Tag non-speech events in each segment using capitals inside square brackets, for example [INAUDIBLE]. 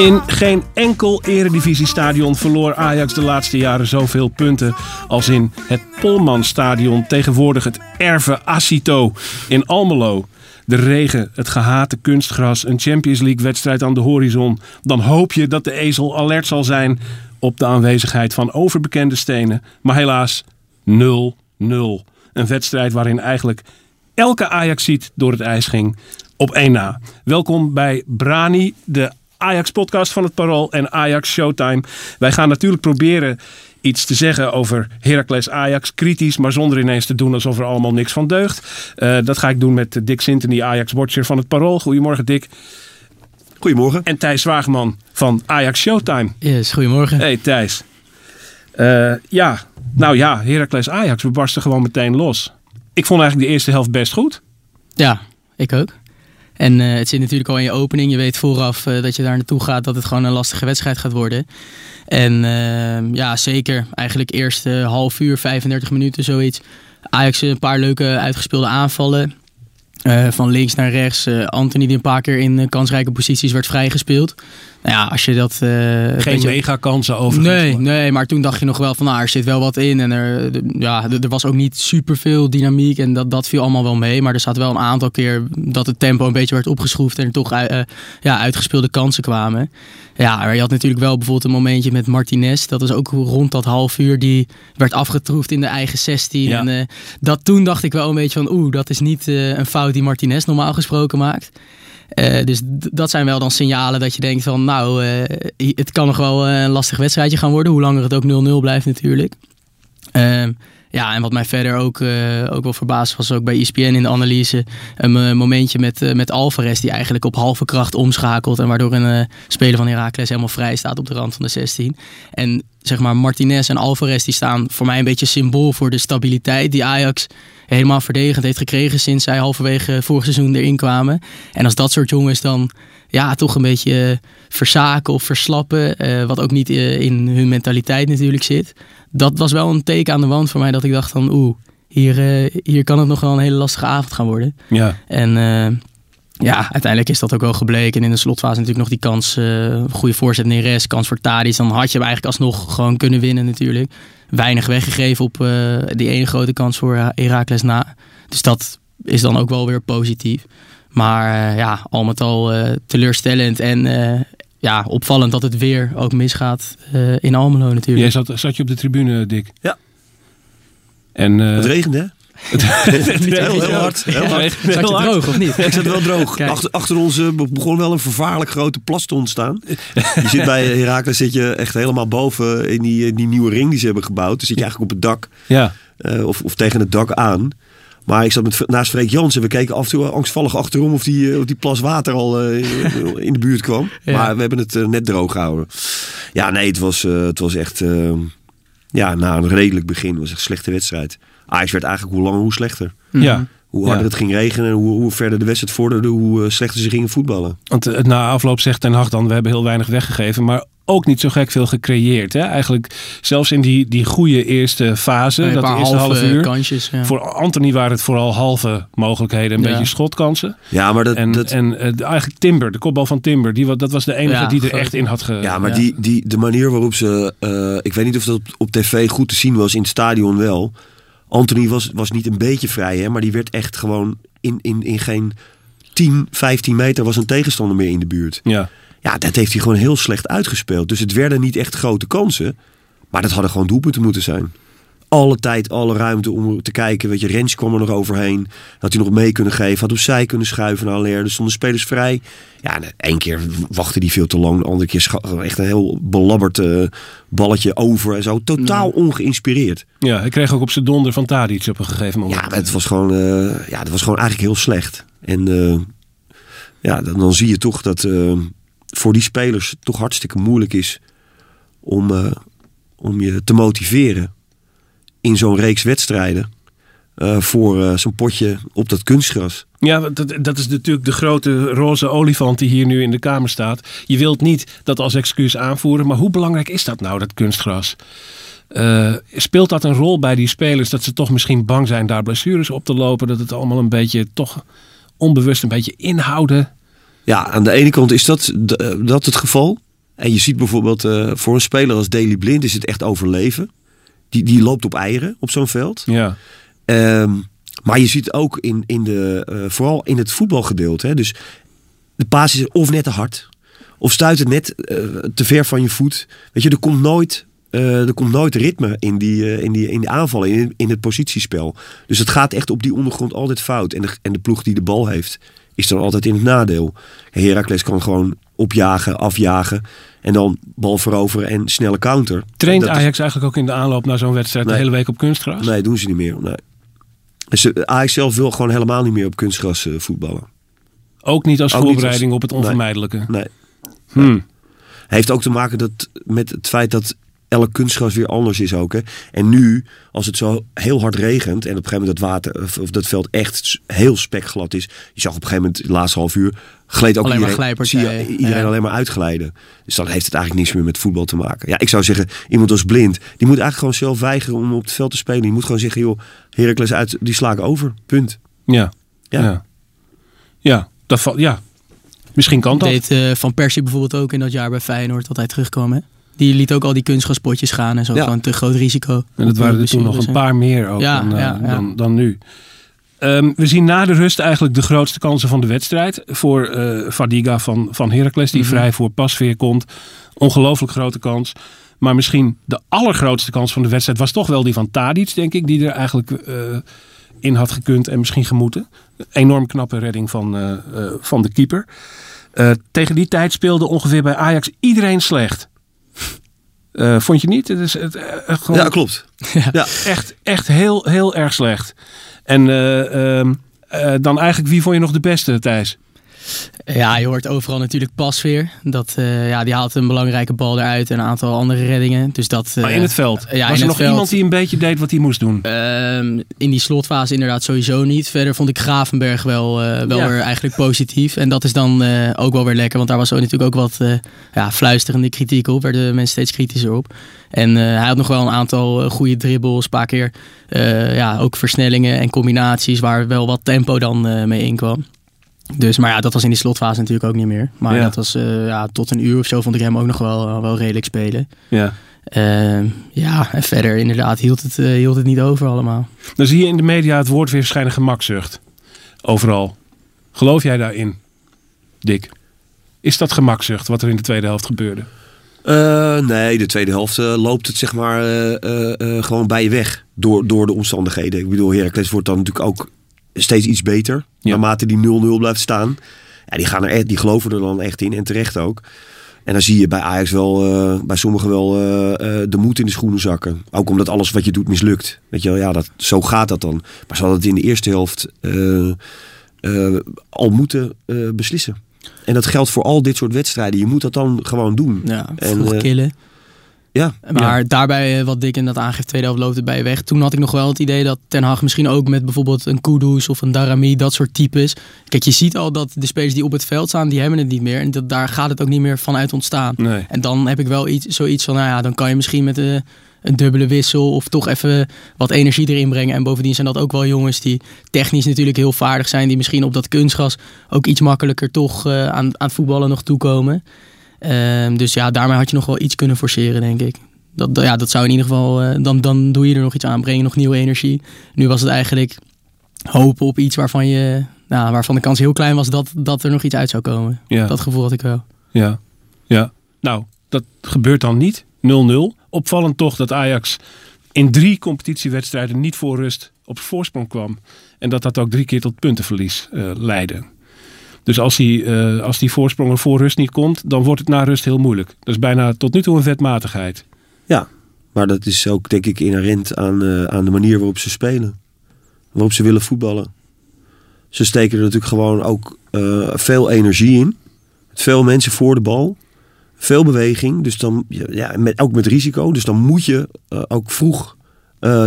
In geen enkel eredivisiestadion verloor Ajax de laatste jaren zoveel punten als in het Polmanstadion, tegenwoordig het Erve Acito in Almelo. De regen, het gehate kunstgras, een Champions League wedstrijd aan de horizon. Dan hoop je dat de ezel alert zal zijn op de aanwezigheid van overbekende stenen. Maar helaas 0-0. Een wedstrijd waarin eigenlijk elke Ajaxiet door het ijs ging op één na. Welkom bij Brani, de Ajax-podcast van het Parool en Ajax Showtime. Wij gaan natuurlijk proberen iets te zeggen over Heracles Ajax, kritisch, maar zonder ineens te doen alsof er allemaal niks van deugt. Eh, dat ga ik doen met Dick Sintony, Ajax-watcher van het Parool. Goedemorgen Dick. Goedemorgen. En Thijs Zwaagman van Ajax Showtime. Yes, goedemorgen. Hey Thijs. Eh, ja, nou ja, Heracles Ajax, we barsten gewoon meteen los. Ik vond eigenlijk de eerste helft best goed. Ja, ik ook. En eh, het zit natuurlijk al in je opening. Je weet vooraf eh, dat je daar naartoe gaat, dat het gewoon een lastige wedstrijd gaat worden. En eh, ja, zeker. Eigenlijk eerste half uur, 35 minuten, zoiets. Ajax een paar leuke uitgespeelde aanvallen. Eh, van links naar rechts. Eh, Anthony die een paar keer in eh, kansrijke posities werd vrijgespeeld. Nou ja, als je dat... een Geen beetje- mega kansen overigens. Nee, nee, maar toen dacht je nog wel van, nou, er zit wel wat in. En er, ja, er was ook niet superveel dynamiek en dat, dat viel allemaal wel mee. Maar er zat wel een aantal keer dat het tempo een beetje werd opgeschroefd en er toch eh, eh, ja, uitgespeelde kansen kwamen. Ja, maar je had natuurlijk wel bijvoorbeeld een momentje met Martinez. Dat was ook rond dat half uur. Die werd afgetroefd in de eigen 16. Ja. En dat toen dacht ik wel een beetje van, oeh, dat is niet een fout die Martinez normaal gesproken maakt. Dus dat zijn wel dan signalen dat je denkt van, nou, eh, het kan nog wel eh, een lastig wedstrijdje gaan worden. Hoe langer het ook 0-0 blijft natuurlijk. Ehm, ja, en wat mij verder ook, eh, ook wel verbaasd was, ook bij ESPN in de analyse, een momentje met, eh, met Alvarez die eigenlijk op halve kracht omschakelt en waardoor een speler van Heracles helemaal vrij staat op de rand van de 16. En zeg maar Martinez en Alvarez die staan voor mij een beetje symbool voor de stabiliteit die Ajax helemaal verdedigend heeft gekregen sinds zij halverwege vorig seizoen erin kwamen. En als dat soort jongens dan ja, toch een beetje eh, verzaken of verslappen, eh, wat ook niet eh, in hun mentaliteit natuurlijk zit. Dat was wel een teken aan de wand voor mij dat ik dacht van oeh, hier, hier kan het nog wel een hele lastige avond gaan worden. Ja. En ja, uiteindelijk is dat ook wel gebleken. En in de slotfase natuurlijk nog die kans, goede voorzet Neres, kans voor Tadic. Dan had je hem eigenlijk alsnog gewoon kunnen winnen natuurlijk. Weinig weggegeven op eh, die ene grote kans voor eh, Heracles na. Dus dat is dan ook wel weer positief. Maar eh, ja, al met al eh, teleurstellend en eh, ja, opvallend dat het weer ook misgaat eh, in Almelo natuurlijk. Jij zat, zat je op de tribune, Dick? Ja. En, eh, Het regende, hè? [LAUGHS] heel, heel hard. Heel hard. Je droog of niet? Ik zat wel droog. Achter, achter ons eh, be- begon wel een vervaarlijk grote plas te ontstaan. Je zit bij Herakles zit je echt helemaal boven in die, in die nieuwe ring die ze hebben gebouwd. Dan zit je eigenlijk op het dak ja. eh, of, of tegen het dak aan. Maar ik zat met, naast Freek Jansen. We keken af en toe angstvallig achterom of die, eh, of die plas water al eh, in de buurt kwam. Ja. Maar we hebben het eh, net droog gehouden. Ja, nee, het was, eh, het was echt... eh, ja, na een redelijk begin was echt een slechte wedstrijd. Ajax werd eigenlijk hoe langer hoe slechter. ja. Hoe harder Ja. het ging regenen en hoe, hoe verder de wedstrijd vorderde, hoe eh, slechter ze gingen voetballen. Want eh, na afloop zegt Ten Hag dan, we hebben heel weinig weggegeven. Maar ook niet zo gek veel gecreëerd. Hè? Eigenlijk zelfs in die, die goede eerste fase, Een dat paar eerste half halve uur. kansjes. Ja. Voor Anthony waren het vooral halve mogelijkheden. Een Ja. beetje schotkansen. Ja, maar, dat, En, dat, en eh, eigenlijk Timber, de kopbal van Timber. Die, dat was de enige Ja, die er echt in had ge... ja, maar ja. Die, die, de manier waarop ze... eh, ik weet niet of dat op, op tv goed te zien was, in het stadion wel. Anthony was, was niet een beetje vrij, hè, maar die werd echt gewoon in, in, in geen 10, 15 meter was een tegenstander meer in de buurt. Ja. Ja, dat heeft hij gewoon heel slecht uitgespeeld. Dus het werden niet echt grote kansen. Maar dat hadden gewoon doelpunten moeten zijn. Alle tijd, alle ruimte om te kijken. Weet je, Rens kwam er nog overheen. Had hij nog mee kunnen geven. Had opzij kunnen schuiven naar Aller. Er stonden spelers vrij. Ja, en één keer wachtte hij veel te lang. De andere keer echt een heel belabberd eh, balletje over en zo. Totaal ongeïnspireerd. Ja, hij kreeg ook op zijn donder van Tadic op een gegeven moment. Ja, het was gewoon, eh, ja, het was gewoon eigenlijk heel slecht. En eh, ja, dan, dan zie je toch dat eh, voor die spelers het toch hartstikke moeilijk is om, om je te motiveren in zo'n reeks wedstrijden. eh, voor eh, zo'n potje op dat kunstgras. Ja, dat, dat is natuurlijk de grote roze olifant die hier nu in de kamer staat. Je wilt niet dat als excuus aanvoeren, maar hoe belangrijk is dat nou, dat kunstgras? Eh, speelt dat een rol bij die spelers dat ze toch misschien bang zijn daar blessures op te lopen? Dat het allemaal een beetje toch onbewust een beetje inhouden? Ja, aan de ene kant is dat, dat het geval. En je ziet bijvoorbeeld voor een speler als Daley Blind is het echt overleven. Die, die loopt op eieren op zo'n veld. Ja, Ehm, maar je ziet ook in, in de, eh, vooral in het voetbalgedeelte. Hè, dus de paas is of net te hard. Of stuit het net eh, te ver van je voet. Weet je, er komt nooit, eh, er komt nooit ritme in die, in die, in die aanvallen, in, in het positiespel. Dus het gaat echt op die ondergrond altijd fout. En de, en de ploeg die de bal heeft, is dan altijd in het nadeel. Heracles kan gewoon opjagen, afjagen. En dan bal veroveren en snelle counter. traint Dat is- Ajax eigenlijk ook in de aanloop naar zo'n wedstrijd de hele week op kunstgras? Nee, doen ze niet meer. Nee. Dus eh, Ajax zelf wil gewoon helemaal niet meer op kunstgras eh, voetballen. Ook niet als Ook niet voorbereiding als- op het nee. onvermijdelijke? Nee. Hmm. Heeft ook te maken dat, met het feit dat elk kunstgras weer anders is ook. Hè. En nu, als het zo heel hard regent en op een gegeven moment dat water of, dat veld echt heel spekglad is. Je zag op een gegeven moment, de laatste half uur, gleed ook Alleen maar iedereen, zie je iedereen ja. alleen maar uitglijden. Dus dan heeft het eigenlijk niks meer met voetbal te maken. Ja, ik zou zeggen, iemand als blind, die moet eigenlijk gewoon zelf weigeren om op het veld te spelen. Die moet gewoon zeggen, joh, Heracles uit, die sla ik over. Punt. Ja. Ja. Ja. Ja. dat valt. Ja. Misschien kan dat. deed eh, Van Persie bijvoorbeeld ook in dat jaar bij Feyenoord dat hij terugkwam. Hè? Die liet ook al die kunstgraspotjes gaan en zo. Ja. Gewoon te groot risico. En dat waren er toen nog een paar meer ook Ja, dan, eh, ja, ja. Dan, dan nu. Ehm, we zien na de rust eigenlijk de grootste kansen van de wedstrijd. Voor eh Fadiga van, van Heracles, die Mhm. vrij voor Pasveer komt. Ongelooflijk grote kans. Maar misschien de allergrootste kans van de wedstrijd was toch wel die van Tadic, denk ik. Die er eigenlijk eh, in had gekund en misschien gemoeten. Enorm knappe redding van, eh, eh, van de keeper. Eh, tegen die tijd speelde ongeveer bij Ajax iedereen slecht. Eh, vond je niet? Het is het, eh, gewoon Ja, klopt. [LAUGHS] Ja. echt, echt heel, heel erg slecht. En eh, ehm, eh, dan eigenlijk, wie vond je nog de beste, Thijs? Ja, je hoort overal natuurlijk Pasveer. Dat, eh, ja, die haalt een belangrijke bal eruit en een aantal andere reddingen. Dus dat, Maar eh, in het veld. ja, Was er nog veld. iemand die een beetje deed wat hij moest doen? Ehm, in die slotfase inderdaad sowieso niet. Verder vond ik Gravenberg wel, eh, wel Ja. weer eigenlijk positief. En dat is dan eh, ook wel weer lekker. Want daar was ook natuurlijk ook wat eh, ja, fluisterende kritiek op. Werden mensen steeds kritischer op. En eh, hij had nog wel een aantal eh, goede dribbles. Een paar keer eh, ja, ook versnellingen en combinaties. Waar wel wat tempo dan eh, mee inkwam. Dus, maar ja, dat was in die slotfase natuurlijk ook niet meer. Maar Ja. dat was eh, ja, tot een uur of zo vond ik hem ook nog wel, wel redelijk spelen. Ja. Ehm, ja, en verder inderdaad hield het, eh, hield het niet over allemaal. Dan zie je in de media het woord weer verschijnen gemakzucht. Overal. Geloof jij daarin, Dick? Is dat gemakzucht wat er in de tweede helft gebeurde? Eh, nee, de tweede helft eh, loopt het zeg maar eh, eh, eh, gewoon bij je weg. Door, door de omstandigheden. Ik bedoel, Heracles wordt dan natuurlijk ook steeds iets beter. Ja. Naarmate die 0-0 blijft staan. Ja, die, gaan er echt, die geloven er dan echt in. En terecht ook. En dan zie je bij Ajax wel, eh, bij sommigen wel eh, eh, de moed in de schoenen zakken. Ook omdat alles wat je doet mislukt. Weet je wel, ja, dat, zo gaat dat dan. Maar ze hadden het in de eerste helft al moeten beslissen. En dat geldt voor al dit soort wedstrijden. Je moet dat dan gewoon doen. Ja, vroeg killen. Ja, Maar daarbij, eh, wat Dick in dat aangeeft, tweede helft loopt het bij je weg. Toen had ik nog wel het idee dat Ten Hag misschien ook met bijvoorbeeld een Kudus of een Darami, dat soort types. Kijk, je ziet al dat de spelers die op het veld staan, die hebben het niet meer. En dat, daar gaat het ook niet meer vanuit ontstaan. Nee. En dan heb ik wel iets, zoiets van, nou ja, dan kan je misschien met eh, een dubbele wissel of toch even wat energie erin brengen. En bovendien zijn dat ook wel jongens die technisch natuurlijk heel vaardig zijn, die misschien op dat kunstgras ook iets makkelijker toch eh, aan, aan het voetballen nog toekomen. Ehm, dus ja, daarmee had je nog wel iets kunnen forceren, denk ik. Dat, ja, dat zou in ieder geval, eh, dan, dan doe je er nog iets aan, breng je nog nieuwe energie. Nu was het eigenlijk hopen op iets waarvan, je, nou, waarvan de kans heel klein was dat, dat er nog iets uit zou komen. Ja. Dat gevoel had ik wel. Ja. ja. Nou, dat gebeurt dan niet. 0-0. Opvallend toch dat Ajax in drie competitiewedstrijden niet voor rust op voorsprong kwam. En dat dat ook drie keer tot puntenverlies eh, leidde. Dus als die, eh, als die voorsprong er voor rust niet komt, dan wordt het na rust heel moeilijk. Dat is bijna tot nu toe een vetmatigheid. Ja, maar dat is ook denk ik inherent aan, eh, aan de manier waarop ze spelen. Waarop ze willen voetballen. Ze steken er natuurlijk gewoon ook eh, veel energie in. Veel mensen voor de bal. Veel beweging. Dus dan, ja, met, ook met risico. Dus dan moet je ook vroeg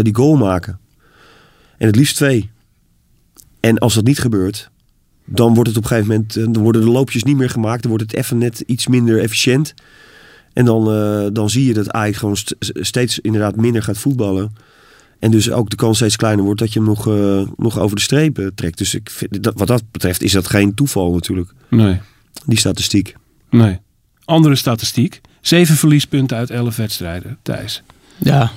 die goal maken. En het liefst twee. En als dat niet gebeurt, dan wordt het op een gegeven moment, eh, dan worden de loopjes niet meer gemaakt. Dan wordt het even net iets minder efficiënt. En dan, eh, dan zie je dat Ajax gewoon st- steeds inderdaad minder gaat voetballen. En dus ook de kans steeds kleiner wordt dat je hem nog, eh, nog over de strepen trekt. Dus ik vind, dat, wat dat betreft is dat geen toeval natuurlijk, Nee, die statistiek. nee. Andere statistiek. Zeven verliespunten uit elf wedstrijden, Thijs. Ja,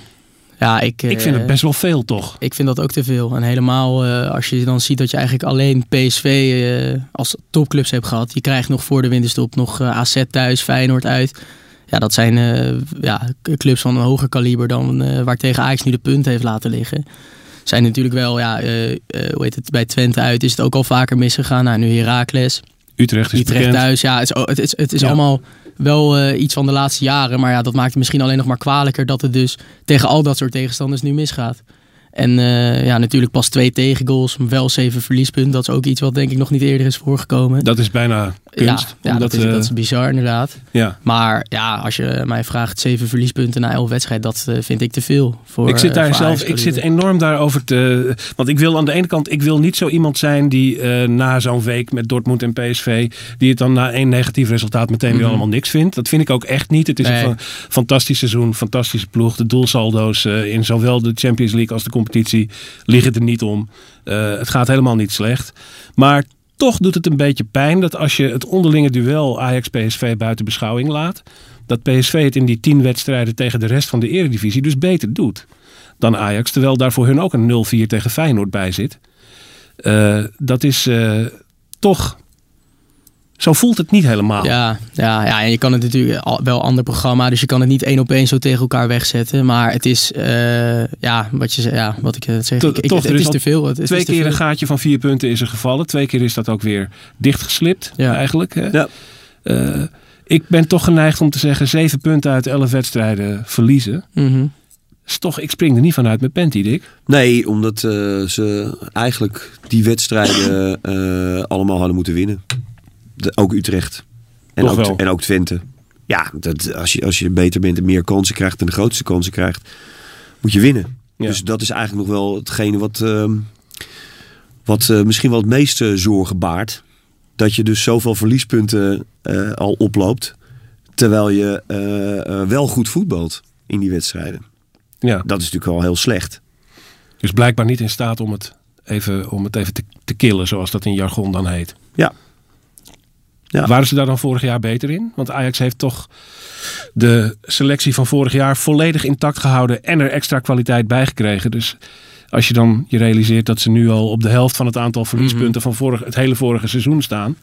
ja ik, Ik vind eh, het best wel veel, toch? Ik vind dat ook te veel. En helemaal eh, als je dan ziet dat je eigenlijk alleen PSV eh, als topclubs hebt gehad. Je krijgt nog voor de winterstop nog eh, AZ thuis, Feyenoord uit. Ja, dat zijn eh, ja, clubs van een hoger kaliber dan eh, waar tegen Ajax nu de punten heeft laten liggen. Zijn natuurlijk wel, ja, eh, eh, hoe heet het, bij Twente uit is het ook al vaker misgegaan. Nou, nu Heracles. Utrecht is Utrecht bekend. thuis. Ja, het is, het is, het is Ja. allemaal wel eh, iets van de laatste jaren. Maar ja, dat maakt het misschien alleen nog maar kwalijker dat het dus tegen al dat soort tegenstanders nu misgaat. En eh, ja, natuurlijk pas twee tegengoals, wel zeven verliespunten. Dat is ook iets wat denk ik nog niet eerder is voorgekomen. Dat is bijna kunst. ja, dat, is, eh, dat is bizar inderdaad. ja. Maar ja, als je mij vraagt zeven verliespunten na elf wedstrijden, dat eh, vind ik te veel. Voor, ik zit daar zelf, ik zit enorm daarover te. Want ik wil aan de ene kant, ik wil niet zo iemand zijn die na zo'n week met Dortmund en PSV, die het dan na één negatief resultaat meteen weer Mhm. allemaal niks vindt. Dat vind ik ook echt niet. Het is Nee. een fa- fantastisch seizoen, fantastische ploeg. De doelsaldo's in zowel de Champions League als de competitie liggen er niet om. Eh, het gaat helemaal niet slecht. Maar toch doet het een beetje pijn dat als je het onderlinge duel Ajax-PSV buiten beschouwing laat, dat PSV het in die tien wedstrijden tegen de rest van de eredivisie dus beter doet dan Ajax. Terwijl daar voor hun ook een 0-4 tegen Feyenoord bij zit. Eh, dat is eh, toch... Zo voelt het niet helemaal. Ja, ja, ja, en je kan het natuurlijk wel een ander programma, dus je kan het niet één op één zo tegen elkaar wegzetten. Maar het is, eh, ja, wat je ja, wat ik eh, zeg, To- ik, ik- toch, het, is te veel. Het, het Twee is te keer veel. een gaatje van vier punten is er gevallen. Twee keer is dat ook weer dichtgeslipt Ja. eigenlijk. Hè? Ja. Eh, ik ben toch geneigd om te zeggen... zeven punten uit elf wedstrijden verliezen. Mhm. Is toch, ik spring er niet vanuit met Penty, Dick. Nee, omdat eh, ze eigenlijk die wedstrijden eh, allemaal hadden moeten winnen. De, ook Utrecht. En Toch ook, wel. en ook Twente. Ja, dat, als, je, als je beter bent en meer kansen krijgt en de grootste kansen krijgt, moet je winnen. Ja. Dus dat is eigenlijk nog wel hetgene wat, ehm, wat eh, misschien wel het meeste zorgen baart. Dat je dus zoveel verliespunten eh, al oploopt. Terwijl je eh, wel goed voetbalt in die wedstrijden. Ja. Dat is natuurlijk wel heel slecht. Dus blijkbaar niet in staat om het even, om het even te, te killen, zoals dat in jargon dan heet. Ja. Ja. Waren ze daar dan vorig jaar beter in? Want Ajax heeft toch de selectie van vorig jaar volledig intact gehouden en er extra kwaliteit bij gekregen. Dus als je dan je realiseert dat ze nu al op de helft van het aantal verliespunten van vorig, het hele vorige seizoen staan.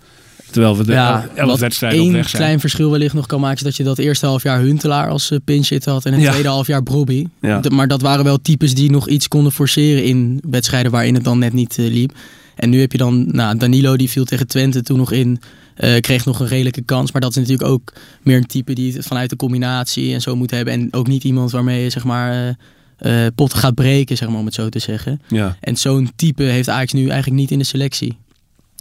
Terwijl we de Ja, elf wedstrijden op weg zijn. klein verschil wellicht nog kan maken... is dat je dat eerste half jaar Huntelaar als uh, pinch had... en het Ja. tweede half jaar Brobby. Ja. D- Maar dat waren wel types die nog iets konden forceren... in wedstrijden waarin het dan net niet eh, liep. En nu heb je dan nou, Danilo, die viel tegen Twente toen nog in... eh, kreeg nog een redelijke kans. Maar dat is natuurlijk ook meer een type die het vanuit de combinatie en zo moet hebben. En ook niet iemand waarmee je zeg maar eh, eh, potten gaat breken, zeg maar, om het zo te zeggen. Ja. En zo'n type heeft Ajax nu eigenlijk niet in de selectie.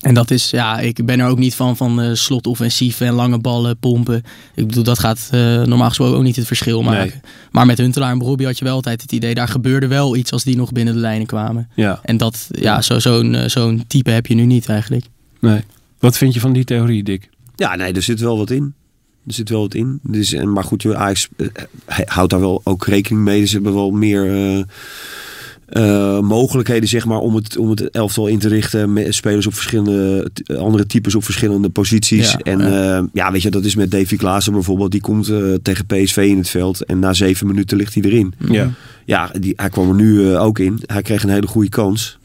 En dat is, ja, ik ben er ook niet van, van uh, slotoffensieven en lange ballen, pompen. Ik bedoel, dat gaat uh, normaal gesproken ook niet het verschil maken. Nee. Maar met Huntelaar en Brobbey had je wel altijd het idee, daar gebeurde wel iets als die nog binnen de lijnen kwamen. Ja. En dat, ja, zo'n zo uh, zo'n type heb je nu niet eigenlijk. Nee. Wat vind je van die theorie, Dick? Ja, nee, er zit wel wat in. Er zit wel wat in. Dus, en, maar goed, Ajax uh, houdt daar wel ook rekening mee. Ze hebben wel meer uh, uh, mogelijkheden zeg maar, om, het, om het elftal in te richten. Met spelers op verschillende, andere types op verschillende posities. Ja, en ja. Uh, ja, weet je, dat is met Davy Klaassen bijvoorbeeld. Die komt tegen PSV in het veld. En na zeven minuten ligt hij erin. Ja, ja die, hij kwam er nu ook in. Hij kreeg een hele goede kans.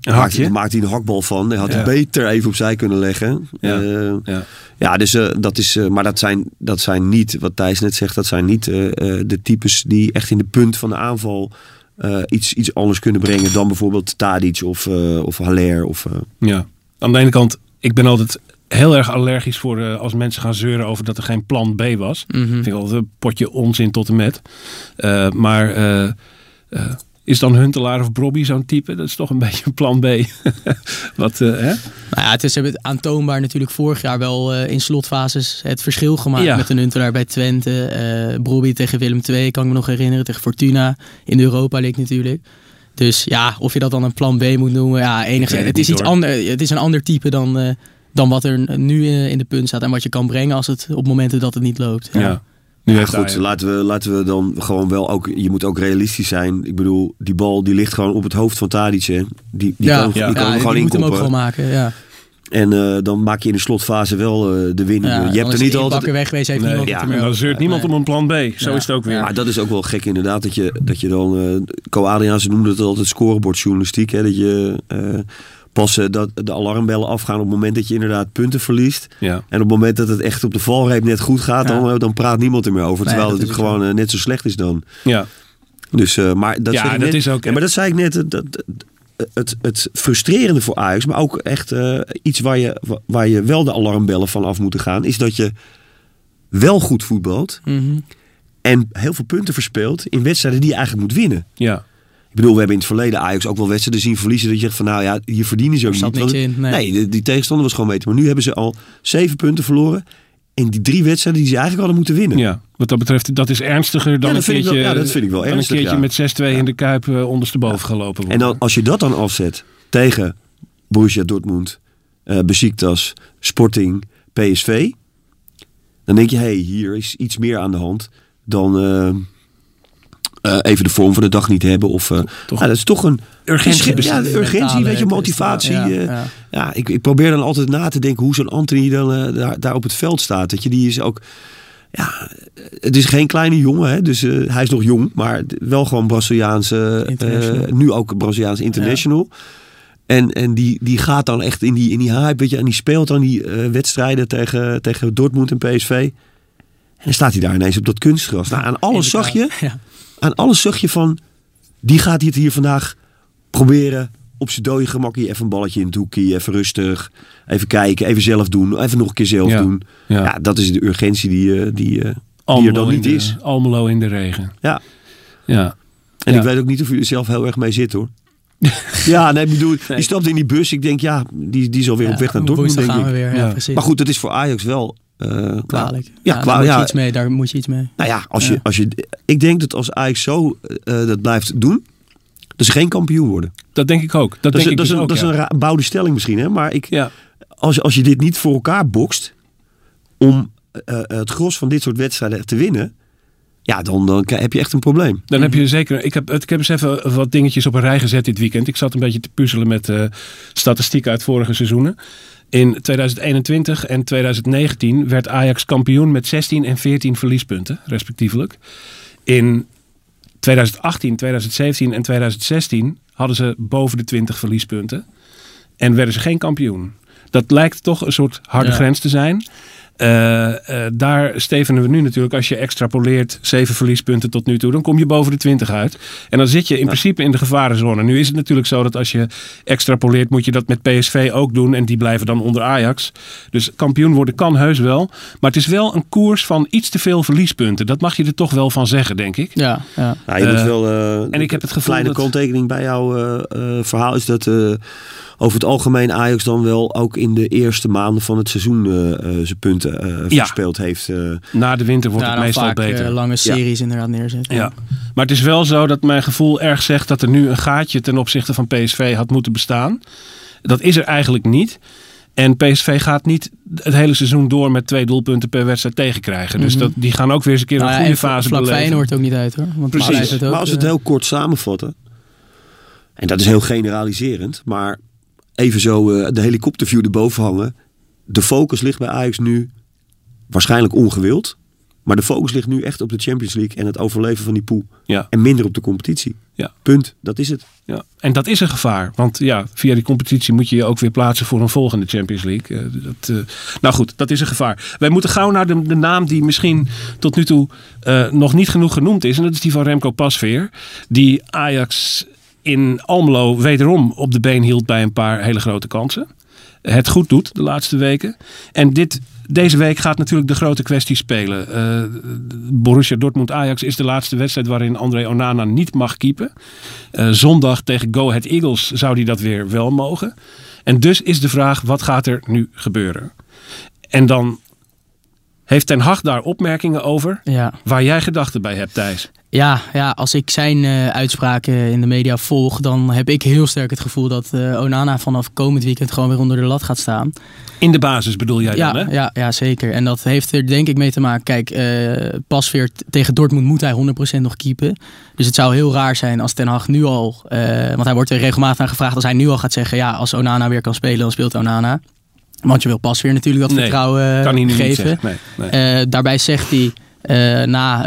Een hakje? Daar maakt hij een hakbal van. Hij had Ja. hij beter even opzij kunnen leggen. Ja. Eh, Ja. ja, dus eh, dat is. eh, maar dat zijn, dat zijn niet, wat Thijs net zegt, dat zijn niet eh, eh, de types die echt in de punt van de aanval eh, iets, iets anders kunnen brengen dan bijvoorbeeld Tadic of, eh of Haller. Of, eh, Ja. Aan de ene kant, ik ben altijd heel erg allergisch voor eh, als mensen gaan zeuren over dat er geen plan B was. Mhm. Vind ik altijd een potje onzin tot en met. Eh, maar eh, is dan Huntelaar of Brobby zo'n type? Dat is toch een beetje een plan B. [LAUGHS] Wat, eh, hè? Nou ja, het is hebben het aantoonbaar natuurlijk vorig jaar wel eh, in slotfases het verschil gemaakt Ja. met een Huntelaar bij Twente. eh Brobby tegen Willem II, kan ik me nog herinneren, tegen Fortuna in de Europa League natuurlijk. Dus ja, of je dat dan een plan B moet noemen, ja, enigszins. het is, iets hoor. ander, het is een ander type dan, eh, dan wat er nu eh, in de punt staat en wat je kan brengen als het op momenten dat het niet loopt. Ja. Nu heeft goed, laten we, laten we dan gewoon wel ook. Je moet ook realistisch zijn. Ik bedoel, die bal die ligt gewoon op het hoofd van Tadic. Hè. Die, die ja, kan, ja. die kan ja, hem gewoon die moet hem ook gewoon maken. Ja. En eh, dan maak je in de slotfase wel eh, de winning. Ja, je hebt er niet altijd. Bakker weg geweest, heeft Nee, niemand ja, dan zeurt niemand Nee. om een plan B. Zo Ja. is het ook weer. Maar dat is ook wel gek inderdaad. Dat je, dat je dan. eh Co Adriaanse noemde het altijd scorebordjournalistiek. Hè, dat je eh, pas eh, dat de alarmbellen afgaan op het moment dat je inderdaad punten verliest. Ja. En op het moment dat het echt op de valreep net goed gaat, Ja. dan, eh, dan praat niemand er meer over. Nee, Terwijl het natuurlijk gewoon eh, net zo slecht is dan. ja. Dus, maar dat Ja, dat net- is ook Ja, maar dat zei ik net. Dat, dat- het, het frustrerende voor Ajax, maar ook echt iets waar je, waar je wel de alarmbellen van af moeten gaan, is dat je wel goed voetbalt Mhm. en heel veel punten verspeelt in wedstrijden die je eigenlijk moet winnen. ja. Ik bedoel, we hebben in het verleden Ajax ook wel wedstrijden zien verliezen. Dat je zegt van nou ja, hier verdienen ze ook niet. niks Want- in, nee. de- die tegenstander was gewoon beter. Maar nu hebben ze al zeven punten verloren. In die drie wedstrijden die ze eigenlijk hadden moeten winnen. Ja, wat dat betreft, dat is ernstiger dan Ja, een dat vind ik keertje, wel- ja, dat vind ik wel ernstig, een keertje ja. met 6-2 in de Kuip eh, ondersteboven gelopen worden. En dan, als je dat dan afzet tegen Borussia Dortmund, eh Besiktas, Sporting, PSV. Dan denk je, hé, hey, hier is iets meer aan de hand dan eh, eh, even de vorm van de dag niet hebben. Of, eh, Toch ja, dat is toch een urgentie Ja, Mentale urgentie, weet je, motivatie. ja, eh, ja. ja, ik, ik probeer dan altijd na te denken hoe zo'n Anthony dan daar, daar op het veld staat. Dat je, die is ook. Ja, het is geen kleine jongen, hè, dus eh, hij is nog jong, maar wel gewoon Braziliaanse, eh, nu ook Braziliaans international. En, en die, die gaat dan echt in die, in die hype, weet je, en die speelt dan die wedstrijden tegen, tegen Dortmund en PSV. En dan staat hij daar ineens op dat kunstgras. Nou, aan alles zag je. Ja. Aan alles zag je van, die gaat dit hier vandaag proberen op zijn dode gemak hier even een balletje in het hoekje, even rustig, even kijken, even zelf doen, even nog een keer zelf Ja. doen. Ja. Ja. dat is de urgentie die, eh, die, eh, die er Almelo dan in niet de- is. Almelo in de regen. Ja. Ja. En Ja. ik weet ook niet of u er zelf heel erg mee zit hoor. [LAUGHS] ja, nee, ik bedoel, Nee. die stapt in die bus. Ik denk, ja, die, die is alweer op weg naar Dortmund, denk gaan ik. we weer, ja, Ja. precies. Maar goed, dat is voor Ajax wel... eh, kwalijk. Ja, Ja, kwalijk, daar moet je ja. iets mee. Daar moet je iets mee. Nou ja, als Ja. Je, als je, ik denk dat als Ajax zo eh, dat blijft doen, dat ze geen kampioen worden. Dat denk ik ook. Dat, Dat, is, denk dat, ik is, dus een, ook, dat is een bouwde stelling misschien, hè? maar ik, Ja. als, als je dit niet voor elkaar bokst om eh, eh, het gros van dit soort wedstrijden te winnen, ja, dan, dan heb je echt een probleem. Dan heb je zeker. Ik heb, ik heb eens even wat dingetjes op een rij gezet dit weekend. Ik zat een beetje te puzzelen met eh statistieken uit vorige seizoenen. In 2021 en 2019 werd Ajax kampioen met 16 en 14 verliespunten, respectievelijk. In 2018, 2017 en 2016 hadden ze boven de 20 verliespunten. En werden ze geen kampioen. Dat lijkt toch een soort harde Ja. grens te zijn. Eh, eh, daar stevenen we nu natuurlijk, als je extrapoleert zeven verliespunten tot nu toe, dan kom je boven de 20 uit. En dan zit je in principe in de gevarenzone. Nu is het natuurlijk zo dat als je extrapoleert, moet je dat met PSV ook doen. En die blijven dan onder Ajax. Dus kampioen worden kan heus wel. Maar het is wel een koers van iets te veel verliespunten. Dat mag je er toch wel van zeggen, denk ik. Ja, ja. Nou, je moet wel, eh, en ik heb het een gevoel kleine dat- kanttekening bij jouw verhaal is dat eh, over het algemeen Ajax dan wel ook in de eerste maanden van het seizoen eh, eh, zijn punten eh Ja. verspeeld heeft. eh. Na de winter wordt Ja, het meestal vaak beter. lange series inderdaad neerzetten. Ja, maar het is wel zo dat mijn gevoel erg zegt dat er nu een gaatje ten opzichte van PSV had moeten bestaan. Dat is er eigenlijk niet. En PSV gaat niet het hele seizoen door met twee doelpunten per wedstrijd tegenkrijgen. Dus Mhm. dat, die gaan ook weer eens een keer Nou een ja, goede fase vlak beleven. Feyenoord ook niet uit hoor. Want Precies. het ook, maar als we het heel kort samenvatten, en dat is heel generaliserend, maar even zo eh, de helikopterview erboven hangen. De focus ligt bij Ajax nu waarschijnlijk ongewild. Maar de focus ligt nu echt op de Champions League en het overleven van die pool. Ja. En minder op de competitie. Ja. Punt. Dat is het. Ja, en dat is een gevaar. Want ja, via die competitie moet je je ook weer plaatsen voor een volgende Champions League. Eh, dat, eh, nou goed, dat is een gevaar. Wij moeten gauw naar de, de naam die misschien tot nu toe nog niet genoeg genoemd is. En dat is die van Remco Pasveer. Die Ajax in Almelo wederom op de been hield bij een paar hele grote kansen. Het goed doet de laatste weken. En dit, deze week gaat natuurlijk de grote kwestie spelen. Eh, Borussia Dortmund-Ajax is de laatste wedstrijd waarin André Onana niet mag keepen. Eh, zondag tegen Go Ahead Eagles zou hij dat weer wel mogen. En dus is de vraag, wat gaat er nu gebeuren? En dan heeft Ten Hag daar opmerkingen over Ja. waar jij gedachten bij hebt, Thijs. Ja, ja, als ik zijn eh, uitspraken in de media volg, dan heb ik heel sterk het gevoel dat eh, Onana vanaf komend weekend gewoon weer onder de lat gaat staan. In de basis bedoel jij Ja, dan, hè? ja, ja, zeker. En dat heeft er denk ik mee te maken. Kijk, eh Pasveer t- tegen Dortmund moet hij 100% nog keepen. Dus het zou heel raar zijn als Ten Hag nu al... want hij wordt er regelmatig aan gevraagd als hij nu al gaat zeggen... ja, als Onana weer kan spelen, dan speelt Onana. Want je wil Pasveer natuurlijk dat Nee, vertrouwen eh, Kan hij nu niet geven. zeggen. Nee, nee. Eh, daarbij zegt hij eh, na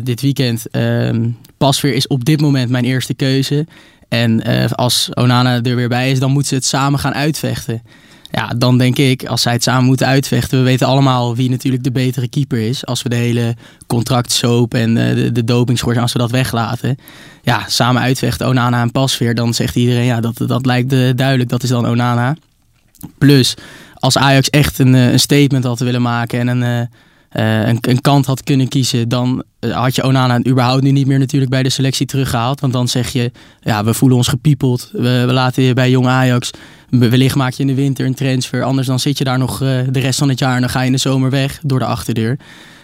dit weekend: ehm Pasveer is op dit moment mijn eerste keuze. En als Onana er weer bij is, dan moeten ze het samen gaan uitvechten. Ja, dan denk ik, als zij het samen moeten uitvechten. We weten allemaal wie natuurlijk de betere keeper is. Als we de hele contractsoap en de, de dopingschors, als we dat weglaten. Ja, samen uitvechten, Onana en Pasveer. Dan zegt iedereen, ja, dat, dat lijkt duidelijk. Dat is dan Onana. Plus, als Ajax echt een, eh, een statement had willen maken en een, eh, eh, een, een kant had kunnen kiezen, dan had je Onana überhaupt nu niet meer natuurlijk bij de selectie teruggehaald. Want dan zeg je, ja, we voelen ons gepiepeld. We, laten je bij jong Ajax. We- Wellicht maak je in de winter een transfer. Anders dan zit je daar nog de rest van het jaar en dan ga je in de zomer weg door de achterdeur.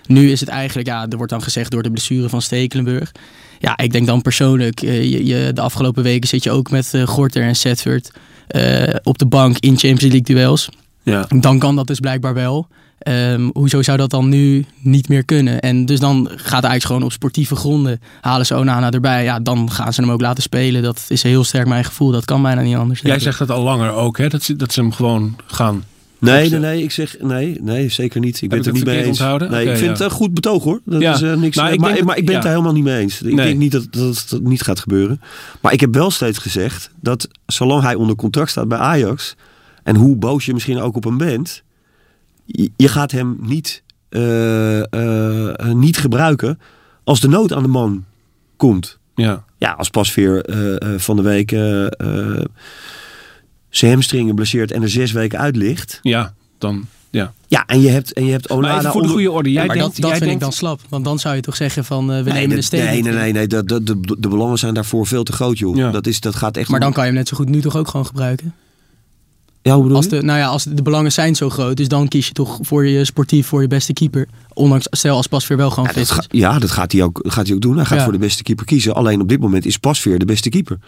Nu is het eigenlijk, ja, er wordt dan gezegd door de blessure van Stekelenburg. Ja, ik denk dan persoonlijk, je, je, de afgelopen weken zit je ook met Gorter en Setford op de bank in Champions League duels. Ja. Dan kan dat dus blijkbaar wel. Ehm, hoezo zou dat dan nu niet meer kunnen? En dus dan gaat Ajax gewoon op sportieve gronden. Halen ze Onana erbij. Ja, dan gaan ze hem ook laten spelen. Dat is heel sterk mijn gevoel. Dat kan bijna niet anders. Jij zegt dat al langer ook, hè? Dat ze, dat ze hem gewoon gaan. Nee, nee, nee, ik zeg nee, nee, zeker niet. Ik ben ik het er niet mee eens. onthouden? Nee, ik vind ja. het een goed betoog hoor. Dat Ja. is eh, niks. Nou, maar, ik maar, dat- ik ben het er helemaal niet mee eens. Ik Nee. denk niet dat, dat het niet gaat gebeuren. Maar ik heb wel steeds gezegd dat zolang hij onder contract staat bij Ajax en hoe boos je misschien ook op hem bent, je, gaat hem niet, eh, eh, eh, niet gebruiken als de nood aan de man komt. Ja. Ja, als Pasveer eh, van de week zijn hamstringen blesseert en er zes weken uit ligt. Ja, dan. Ja. Ja, en je hebt, en je hebt Maar Onana even voor de goede orde. Jij maar denkt, dat, dat jij vind denkt, ik dan slap. Want dan zou je toch zeggen van we Nee, nemen de dat- statement. nee, nee, nee, nee. Dat, dat, de, de belangen zijn daarvoor veel te groot, joh. Ja. Dat, is, dat gaat echt... Maar om- dan kan je hem net zo goed nu toch ook gewoon gebruiken. Ja, hoe bedoel Als je? de, nou ja, als de belangen zijn zo groot, dus dan kies je toch voor je sportief, voor je beste keeper. Ondanks, stel als Pasveer wel gewoon Ja, fit is. ja, dat gaat hij ook, gaat hij ook doen. Hij gaat Ja. voor de beste keeper kiezen. Alleen op dit moment is Pasveer de beste keeper.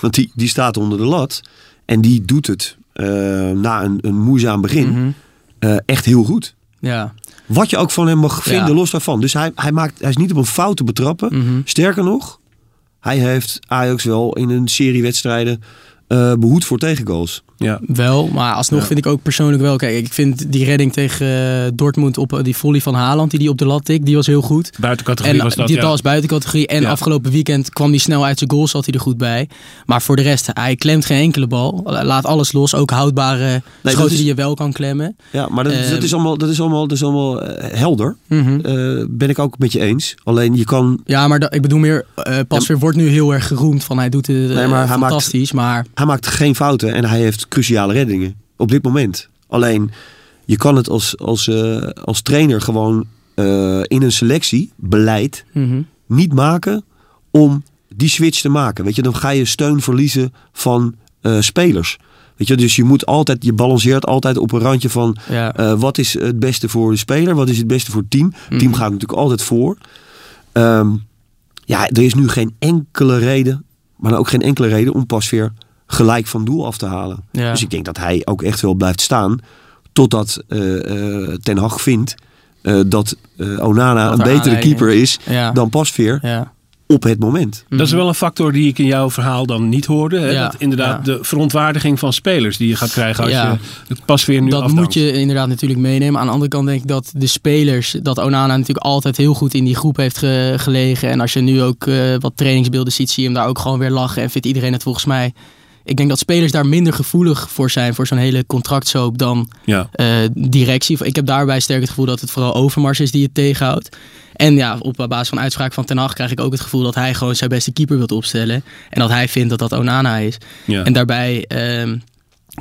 Want die, die staat onder de lat. En die doet het eh, na een, een moeizaam begin Mhm. eh, echt heel goed. Ja. Wat je ook van hem mag vinden, Ja. los daarvan. Dus hij, hij, maakt, hij is niet op een fout te betrappen. Mhm. Sterker nog, hij heeft Ajax wel in een serie wedstrijden eh, behoed voor tegengoals. Ja. Wel, maar alsnog Ja. vind ik ook persoonlijk wel. Kijk, ik vind die redding tegen eh, Dortmund op eh, die volley van Haaland, die die op de lat tikt, die was heel goed. Buiten categorie En was dat. die ja. was buiten categorie. En Ja. afgelopen weekend kwam hij snel uit zijn goal, zat hij er goed bij. Maar voor de rest, hij klemt geen enkele bal. Laat alles los. Ook houdbare dat schoten is- die je wel kan klemmen. Ja, maar dat, dat Ehm. is allemaal, dat is allemaal, dat is allemaal eh, helder. Mhm. Ben ik ook met je eens. Alleen je kan. Ja, maar ik bedoel meer, eh Pasveer wordt nu heel erg geroemd van hij doet het Nee, maar hij maakt- fantastisch. Maar Hij maakt geen fouten en hij heeft cruciale reddingen. Op dit moment. Alleen je kan het als, als, eh, als trainer gewoon eh, in een selectiebeleid mhm. niet maken om die switch te maken. Weet je, dan ga je steun verliezen van eh, spelers. Weet je, dus je moet altijd, je balanceert altijd op een randje van ja. Wat is het beste voor de speler? Wat is het beste voor het team? Het Mhm. team gaat natuurlijk altijd voor. Ehm, ja, er is nu geen enkele reden, maar dan ook geen enkele reden om pas weer gelijk van doel af te halen. Ja. Dus ik denk dat hij ook echt wel blijft staan totdat eh, eh, Ten Hag vindt eh, dat Onana Dat een er betere keeper is ja. dan Pasveer. ja. op het moment. Dat is wel een factor die ik in jouw verhaal dan niet hoorde. Hè? Ja, dat inderdaad ja. de verontwaardiging van spelers die je gaat krijgen als Ja. je het pas weer nu dat afdankt. moet je inderdaad natuurlijk meenemen. Aan de andere kant denk ik dat de spelers, dat Onana natuurlijk altijd heel goed in die groep heeft ge- gelegen. En als je nu ook eh, wat trainingsbeelden ziet, zie je hem daar ook gewoon weer lachen. En vindt iedereen het volgens mij. Ik denk dat spelers daar minder gevoelig voor zijn, voor zo'n hele contractsoop, dan Ja. eh, directie. Ik heb daarbij sterk het gevoel dat het vooral Overmars is die het tegenhoudt. En ja, op basis van uitspraak van Ten Hag krijg ik ook het gevoel dat hij gewoon zijn beste keeper wilt opstellen. En dat hij vindt dat dat Onana is. Ja. En daarbij ehm,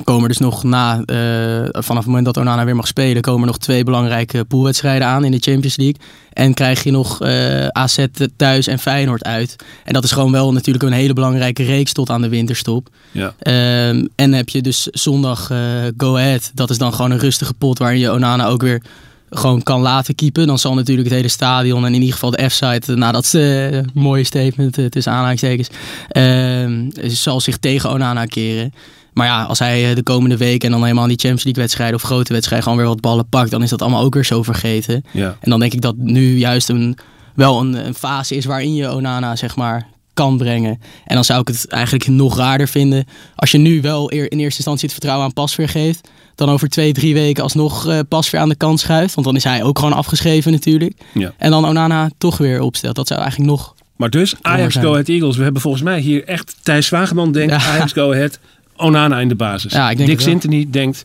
komen dus nog na, eh, vanaf het moment dat Onana weer mag spelen, komen er nog twee belangrijke poolwedstrijden aan in de Champions League. En krijg je nog eh, AZ thuis en Feyenoord uit. En dat is gewoon wel natuurlijk een hele belangrijke reeks tot aan de winterstop. Ja. Ehm, en heb je dus zondag eh, Go Ahead. Dat is dan gewoon een rustige pot waarin je Onana ook weer gewoon kan laten keepen. Dan zal natuurlijk het hele stadion en in ieder geval de F-site, nou dat is een mooie statement tussen aanhalingstekens, ehm, zal zich tegen Onana keren. Maar ja, als hij eh, de komende week en dan helemaal die Champions League wedstrijden of grote wedstrijden gewoon weer wat ballen pakt, dan is dat allemaal ook weer zo vergeten. Ja. En dan denk ik dat nu juist een, wel een, een fase is waarin je Onana zeg maar kan brengen. En dan zou ik het eigenlijk nog raarder vinden als je nu wel in eerste instantie het vertrouwen aan Pasveer geeft. Dan over twee, drie weken alsnog eh Pasveer aan de kant schuift. Want dan is hij ook gewoon afgeschreven natuurlijk. Ja. En dan Onana toch weer opstelt. Dat zou eigenlijk nog... Maar dus Ajax. Go Ahead Eagles. We hebben volgens mij hier echt Thijs Wageman denkt Ja. Ajax Go Ahead. Onana in de basis. Ja, ik denk Dick. Sintony denkt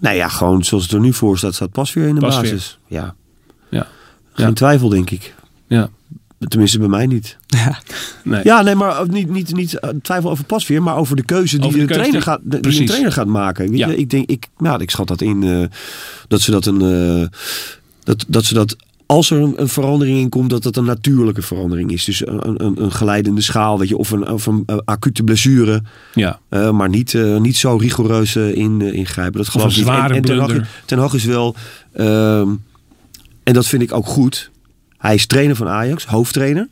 Nou ja, gewoon zoals het er nu voor staat, staat pas weer in de basis. Ja. Ja. Geen Ja. twijfel, denk ik. ja. Tenminste, bij mij niet. [LAUGHS] Nee. Ja, nee, maar ook niet, niet, niet eh, twijfel over Pasveer, maar over de keuze die, de de, keuze trainer, die- gaat, de- die een trainer gaat maken. Weet Ja. je, ik, denk, ik, nou, ik schat dat in eh, dat ze dat een. eh, dat, dat ze dat. Als er een, een verandering in komt, dat dat een natuurlijke verandering is. Dus een, een, een geleidende schaal, weet je, of een, of een eh, acute blessure. Ja. Eh, maar niet, eh, niet zo rigoureus in, ingrijpen. Dat geloof een ik niet. zware en, en Ten, Hag, blunder. Ten Hag is wel, ehm, en dat vind ik ook goed. Hij is trainer van Ajax, hoofdtrainer.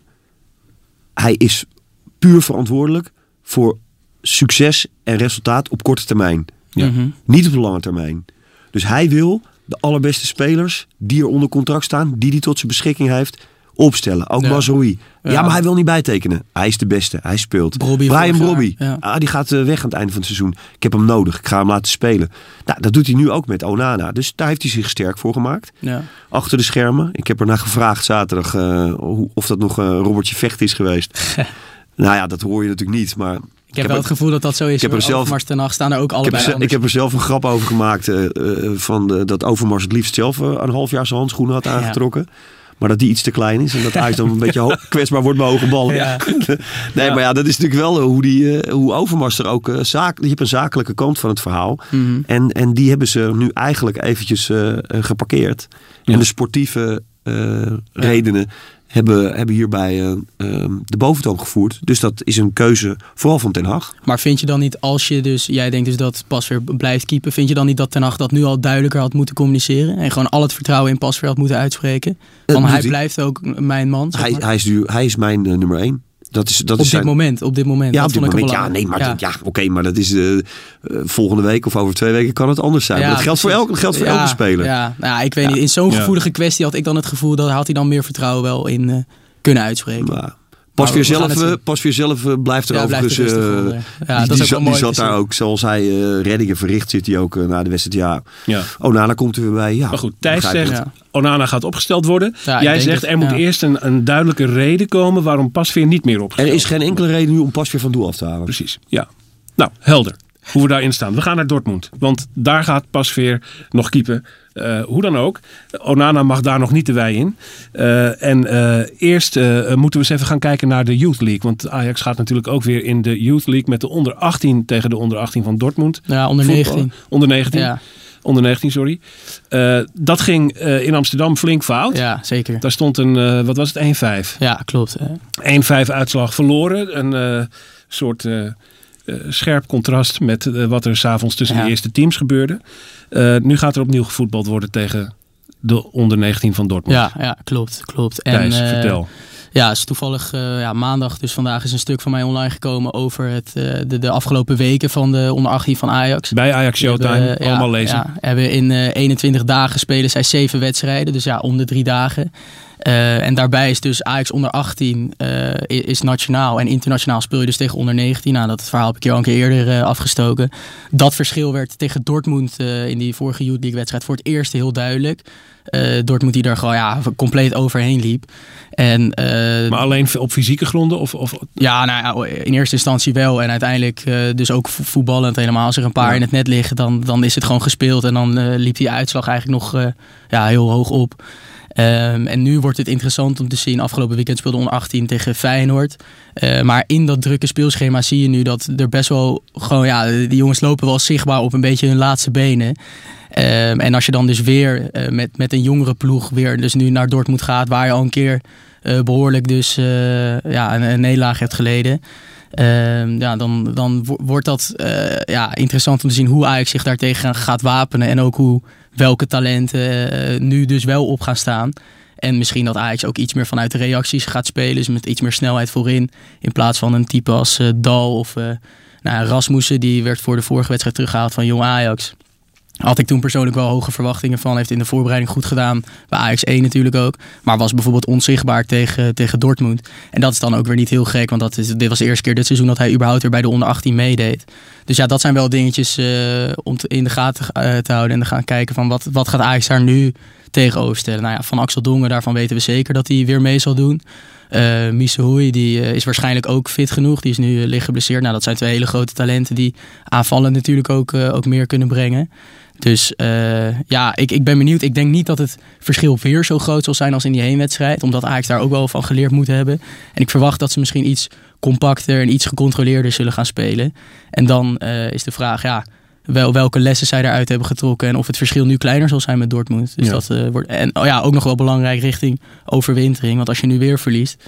Hij is puur verantwoordelijk voor succes en resultaat op korte termijn. Ja. Niet op de lange termijn. Dus hij wil de allerbeste spelers die er onder contract staan, die hij tot zijn beschikking heeft, opstellen. Ook Ja. Mazraoui. Ja. Ja. maar hij wil niet bijtekenen. Hij is de beste. Hij speelt. Brian. Ja. Ah, die gaat eh, weg aan het einde van het seizoen. Ik heb hem nodig. Ik ga hem laten spelen. Nou, dat doet hij nu ook met Onana. Dus daar heeft hij zich sterk voor gemaakt. Ja. Achter de schermen. Ik heb er naar gevraagd zaterdag eh, of dat nog een Robertje Vecht is geweest. [LAUGHS] nou ja, dat hoor je natuurlijk niet. Maar Ik heb wel het gevoel dat dat zo is. heb er zelf- Overmars ten Hag staan er ook ik heb, allebei ik heb er zelf een grap over gemaakt. eh, eh, van de- dat Overmars het liefst zelf eh, een half jaar zijn handschoenen had aangetrokken. Maar dat die iets te klein is. En dat Ajax dan een [LAUGHS] beetje kwetsbaar wordt bij hoge ballen. Ja. [LAUGHS] nee, Ja. maar ja, dat is natuurlijk wel hoe, die, hoe Overmars er ook... zaak, je hebt een zakelijke kant van het verhaal. Mhm. En, en die hebben ze nu eigenlijk eventjes geparkeerd. En de sportieve redenen hebben, hebben hierbij eh, ehm, de boventoon gevoerd. Dus dat is een keuze vooral van Ten Hag. Maar vind je dan niet, als je dus, jij denkt dus dat Pasveer blijft keepen, vind je dan niet dat Ten Hag dat nu al duidelijker had moeten communiceren? En gewoon al het vertrouwen in Pasveer had moeten uitspreken? Doet hij blijft ook mijn man. zeg Hij, maar. hij, is nu, hij is mijn eh, nummer één. Dat is, dat op is dit zijn, moment, op dit moment. Ja, dat op dit moment. Ja, nee, maar, ja. oké, maar dat is eh, volgende week of over twee weken kan het anders zijn. Maar dat geldt voor, elke, geldt voor Ja, elke speler. Ja, nou, ja, ik weet niet. In zo'n Ja. gevoelige kwestie had ik dan het gevoel dat had hij dan meer vertrouwen wel in eh, kunnen uitspreken. Maar pas we- weer we gaan zelf, eh, zien. pas weer zelf eh, blijft er Ja, blijft overigens. er eh. Ja, die, dat is die ook zat, die daar ook, zoals hij reddingen verricht, zit hij ook na de wedstrijd. Ja, ja. oh, dan komt er weer bij. Ja, Maar goed, Thijs zegt het. Onana gaat opgesteld worden. Jij zegt het, er moet eerst een, een duidelijke reden komen waarom Pasveer niet meer Er opgesteld is geen enkele reden nu om pas weer van doel af te halen. Precies, ja. Nou, helder. Hoe we daarin staan. We gaan naar Dortmund. Want daar gaat Pasveer nog keepen. Eh, hoe dan ook. Onana mag daar nog niet de wei in. Eh, en eh, eerst moeten we eens even gaan kijken naar de Youth League. Want Ajax gaat natuurlijk ook weer in de Youth League met de onder 18 tegen de onder 18 van Dortmund. Ja, onder Voetbal. 19. Onder 19. Ja, Onder 19, sorry. Dat ging in Amsterdam flink fout. ja, zeker. Daar stond een, wat was het, 1-5. Ja, klopt. hè. 1-5 uitslag verloren. Een soort scherp contrast met eh, wat er s'avonds tussen Ja. de eerste teams gebeurde. Eh, nu gaat er opnieuw gevoetbald worden tegen de onder 19 van Dortmund. Ja, ja, klopt, klopt. En, Thijs, eh, vertel. Ja, is toevallig eh, ja, maandag, dus vandaag is een stuk van mij online gekomen over het, eh, de, de afgelopen weken van de onder 18 van Ajax. Bij Ajax Showtime, hebben, eh, allemaal ja, lezen. Ja, hebben in eh 21 dagen spelen zij zeven wedstrijden, dus ja, om de drie dagen. Eh, en daarbij is dus Ajax onder 18 eh, is nationaal en internationaal speel je dus tegen onder 19. Nou, dat verhaal heb ik je al een keer eerder eh, afgestoken. Dat verschil werd tegen Dortmund in die vorige Youth League wedstrijd voor het eerst heel duidelijk. Dortmund die daar gewoon ja, compleet overheen liep. En, Maar alleen op fysieke gronden? Of, of, ja, nou in eerste instantie wel. En uiteindelijk dus ook vo- voetballend helemaal. Als er een paar Ja. in het net liggen, dan, dan is het gewoon gespeeld. En dan liep die uitslag eigenlijk nog ja, heel hoog op. Ehm, en nu wordt het interessant om te zien. Afgelopen weekend speelde onder 18 tegen Feyenoord. Eh, maar in dat drukke speelschema zie je nu dat er best wel gewoon, ja, die jongens lopen wel zichtbaar op een beetje hun laatste benen. Ehm, en als je dan dus weer eh, met, met een jongere ploeg weer dus nu naar Dortmund gaat, waar je al een keer eh, behoorlijk dus eh, ja, een, een nederlaag hebt geleden. Ehm, ja, dan, dan wo- wordt dat ja, interessant om te zien hoe Ajax zich daartegen gaat wapenen. En ook hoe welke talenten eh, nu dus wel op gaan staan. En misschien dat Ajax ook iets meer vanuit de reacties gaat spelen. Dus met iets meer snelheid voorin. In plaats van een type als eh, Dal of eh nou, Rasmussen. Die werd voor de vorige wedstrijd teruggehaald van Jong Ajax. Had ik toen persoonlijk wel hoge verwachtingen van. Heeft in de voorbereiding goed gedaan. Bij Ajax 1 natuurlijk ook. Maar was bijvoorbeeld onzichtbaar tegen, tegen Dortmund. En dat is dan ook weer niet heel gek. Want dat is, dit was de eerste keer dit seizoen dat hij überhaupt weer bij de onder 18 meedeed. Dus ja, dat zijn wel dingetjes eh, om in de gaten eh, te houden. En te gaan kijken van wat, wat gaat Ajax daar nu tegenover stellen. Nou ja, van Axel Dongen, daarvan weten we zeker dat hij weer mee zal doen. Eh Misehoei, die is waarschijnlijk ook fit genoeg. Die is nu uh, licht geblesseerd. Nou, dat zijn twee hele grote talenten die aanvallen natuurlijk ook, uh, ook meer kunnen brengen. Dus uh, ja, ik, ik ben benieuwd. Ik denk niet dat het verschil weer zo groot zal zijn als in die heenwedstrijd. Omdat Ajax daar ook wel van geleerd moet hebben. En ik verwacht dat ze misschien iets compacter en iets gecontroleerder zullen gaan spelen. En dan uh, is de vraag, ja, wel, welke lessen zij daaruit hebben getrokken. En of het verschil nu kleiner zal zijn met Dortmund. Dus Ja. dat uh, wordt. En oh ja, ook nog wel belangrijk richting overwintering. Want als je nu weer verliest,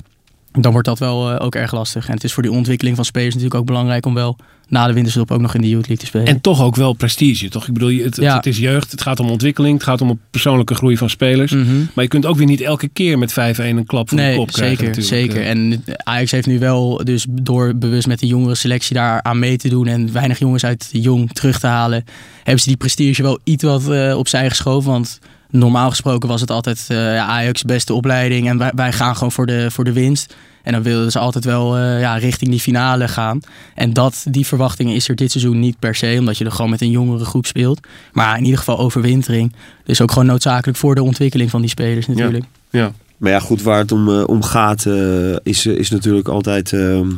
dan wordt dat wel uh, ook erg lastig. En het is voor die ontwikkeling van spelers natuurlijk ook belangrijk om wel na de winterstop ook nog in de Youth League te spelen. En toch ook wel prestige, toch? Ik bedoel, het, Ja. het is jeugd, het gaat om ontwikkeling, het gaat om een persoonlijke groei van spelers. Mhm. Maar je kunt ook weer niet elke keer met 5-1 een klap voor de kop krijgen zeker, natuurlijk. zeker. Eh, En Ajax heeft nu wel dus door bewust met de jongere selectie daar aan mee te doen en weinig jongens uit de jong terug te halen, hebben ze die prestige wel iets wat eh, opzij geschoven. Want normaal gesproken was het altijd eh, ja, Ajax beste opleiding en wij, wij gaan gewoon voor de, voor de winst. En dan wilden ze altijd wel eh, ja, richting die finale gaan. En dat, die verwachting is er dit seizoen niet per se, omdat je er gewoon met een jongere groep speelt. Maar in ieder geval overwintering. Dus ook gewoon noodzakelijk voor de ontwikkeling van die spelers natuurlijk. ja. Maar ja, goed, waar het om, eh, om gaat eh, is, is natuurlijk altijd... ehm,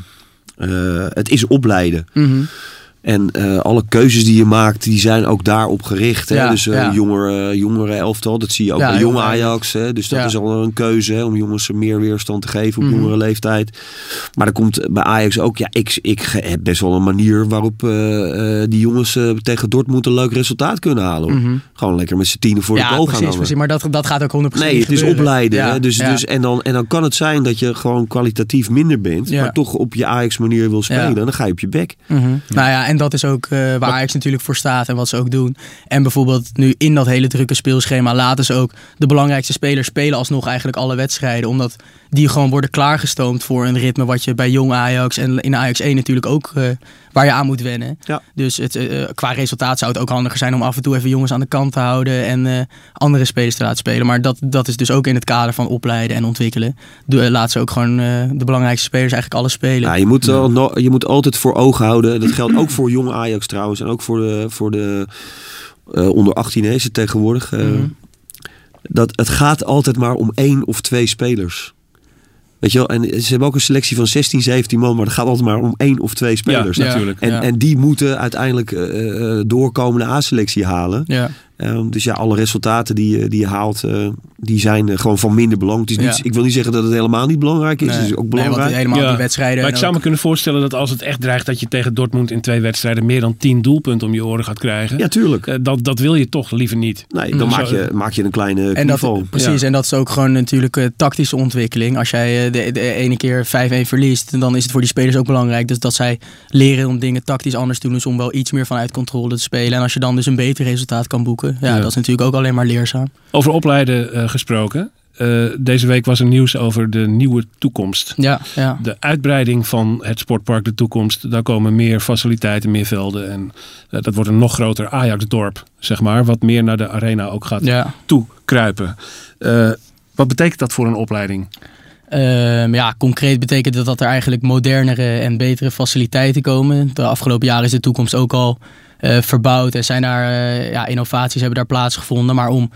eh, het is opleiden. Mhm. En eh, alle keuzes die je maakt, die zijn ook daarop gericht. Hè? Ja, dus eh ja. jongere, jongere elftal, dat zie je ook Ja, bij jonge jong Ajax. Hè? Dus dat Ja. is al een keuze hè? om jongens meer weerstand te geven op Mhm. jongere leeftijd. Maar er komt bij Ajax ook, ja, ik, ik heb best wel een manier waarop eh, eh, die jongens eh, tegen Dortmund een leuk resultaat kunnen halen. Mhm. Gewoon lekker met z'n tienen voor de ja, goal gaan precies, hangen. precies. Maar dat, dat gaat ook 100% Nee, het is opleiden. Ja, hè? Dus, ja. dus, en, dan, en dan kan het zijn dat je gewoon kwalitatief minder bent. Ja. Maar toch op je Ajax manier wil spelen. Ja. Dan ga je op je bek. Mhm. Nou ja, en dat is ook eh, waar Ajax natuurlijk voor staat en wat ze ook doen. En bijvoorbeeld nu in dat hele drukke speelschema laten ze ook de belangrijkste spelers spelen alsnog eigenlijk alle wedstrijden. Omdat die gewoon worden klaargestoomd voor een ritme wat je bij jong Ajax en in Ajax 1 natuurlijk ook eh, waar je aan moet wennen. Ja. Dus het, eh, qua resultaat zou het ook handiger zijn om af en toe even jongens aan de kant te houden en eh, andere spelers te laten spelen. Maar dat, dat is dus ook in het kader van opleiden en ontwikkelen. De, laat ze ook gewoon eh, de belangrijkste spelers eigenlijk alle spelen. Ja, je, moet al, no- je moet altijd voor ogen houden. Dat geldt ook voor jonge Ajax trouwens. En ook voor de, voor de eh, onder 18 is het tegenwoordig. eh, Mhm. dat het gaat altijd maar om één of twee spelers. Weet je wel? En ze hebben ook een selectie van 16, 17 man. Maar het gaat altijd maar om één of twee spelers. Ja, natuurlijk. En, en die moeten uiteindelijk eh, eh, doorkomende A-selectie halen. Ja. Ehm, dus ja, alle resultaten die, je- die je haalt, eh, die zijn gewoon van minder belang. Het is niet, Ja. Ik wil niet zeggen dat het helemaal niet belangrijk is. Het is ook Nee, belangrijk. helemaal Ja. die wedstrijden. Maar ik zou ook- me kunnen voorstellen dat als het echt dreigt dat je tegen Dortmund in twee wedstrijden meer dan 10 doelpunten om je oren gaat krijgen. ja, tuurlijk. eh, dat, dat wil je toch liever niet. Nee, dan Mm. maak, je, maak je een kleine En dat, precies, Ja. en dat is ook gewoon natuurlijk eh, tactische ontwikkeling. Als jij de, de ene keer 5-1 verliest, dan is het voor die spelers ook belangrijk. Dus dat zij leren om dingen tactisch anders te doen. Dus om wel iets meer vanuit controle te spelen. En als je dan dus een beter resultaat kan boeken, ja, Ja. dat is natuurlijk ook alleen maar leerzaam. Over opleiden eh, gesproken. Eh, deze week was er nieuws over de nieuwe toekomst. Ja, ja. De uitbreiding van het sportpark De Toekomst. Daar komen meer faciliteiten, meer velden. En eh, dat wordt een nog groter Ajax-dorp, zeg maar. Wat meer naar de arena ook gaat ja. toe kruipen. Eh, Wat betekent dat voor een opleiding? Ehm, ja, concreet betekent dat dat er eigenlijk modernere en betere faciliteiten komen. De afgelopen jaren is de toekomst ook al eh, verbouwd en zijn daar eh, ja, innovaties hebben daar plaatsgevonden. Maar om